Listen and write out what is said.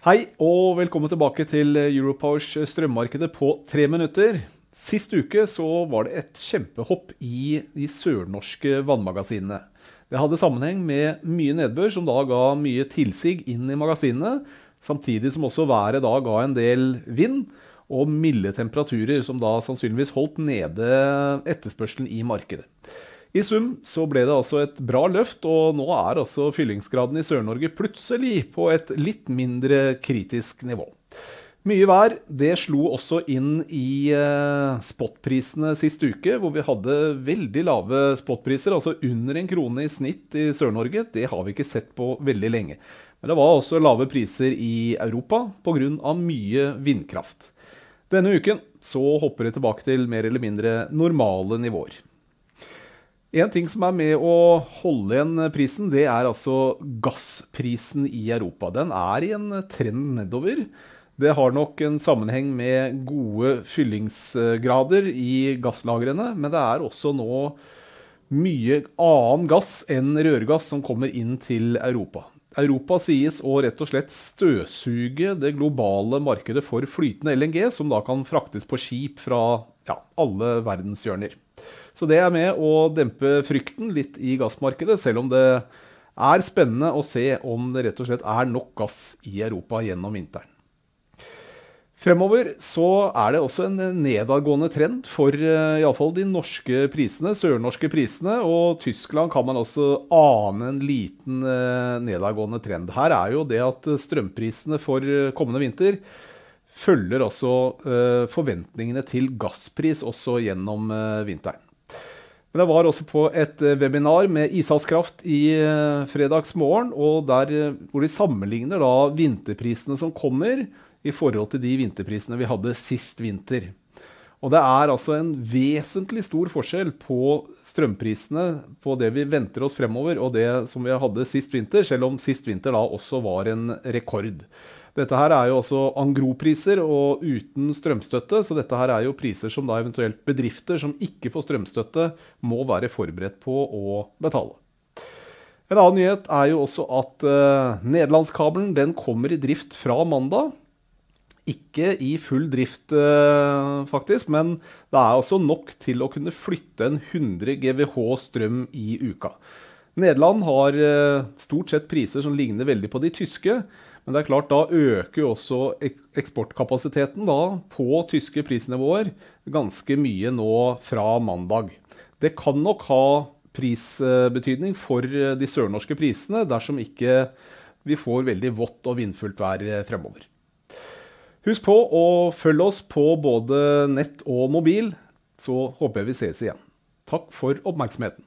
Hei og velkommen tilbake til Europowers strømmarkedet på tre minutter. Sist uke så var det et kjempehopp i de sørnorske vannmagasinene. Det hadde sammenheng med mye nedbør, som da ga mye tilsig inn i magasinene, samtidig som også været da ga en del vind og milde temperaturer, som da sannsynligvis holdt nede etterspørselen i markedet. I sum så ble det altså et bra løft, og nå er altså fyllingsgraden i Sør-Norge plutselig på et litt mindre kritisk nivå. Mye vær det slo også inn i eh, spotprisene sist uke, hvor vi hadde veldig lave spotpriser, altså under en krone i snitt i Sør-Norge. Det har vi ikke sett på veldig lenge. Men det var også lave priser i Europa pga. mye vindkraft. Denne uken så hopper det tilbake til mer eller mindre normale nivåer. En ting som er med å holde igjen prisen, det er altså gassprisen i Europa. Den er i en trend nedover. Det har nok en sammenheng med gode fyllingsgrader i gasslagrene, men det er også nå mye annen gass enn rørgass som kommer inn til Europa. Europa sies å rett og slett støvsuge det globale markedet for flytende LNG, som da kan fraktes på skip fra ja, alle verdenshjørner. Så det er med å dempe frykten litt i gassmarkedet, selv om det er spennende å se om det rett og slett er nok gass i Europa gjennom vinteren. Fremover så er det også en nedadgående trend for uh, iallfall de norske prisene, sørnorske prisene. Og Tyskland kan man også ane en liten uh, nedadgående trend. Her er jo det at strømprisene for kommende vinter følger altså uh, forventningene til gasspris også gjennom vinteren. Men jeg var også på et eh, webinar med Ishavskraft i eh, fredags morgen, og der, eh, hvor de sammenligner da vinterprisene som kommer, i forhold til de vinterprisene vi hadde sist vinter. Og det er altså en vesentlig stor forskjell på strømprisene på det vi venter oss fremover, og det som vi hadde sist vinter, selv om sist vinter da også var en rekord. Dette her er jo også angropriser og uten strømstøtte, så dette her er jo priser som da eventuelt bedrifter som ikke får strømstøtte, må være forberedt på å betale. En annen nyhet er jo også at uh, nederlandskabelen den kommer i drift fra mandag. Ikke i full drift, uh, faktisk, men det er altså nok til å kunne flytte en 100 GWh strøm i uka. Nederland har uh, stort sett priser som ligner veldig på de tyske. Men det er klart, da øker jo også eksportkapasiteten da, på tyske prisnivåer ganske mye nå fra mandag. Det kan nok ha prisbetydning for de sørnorske prisene dersom ikke vi får veldig vått og vindfullt vær fremover. Husk på å følge oss på både nett og mobil, så håper jeg vi ses igjen. Takk for oppmerksomheten.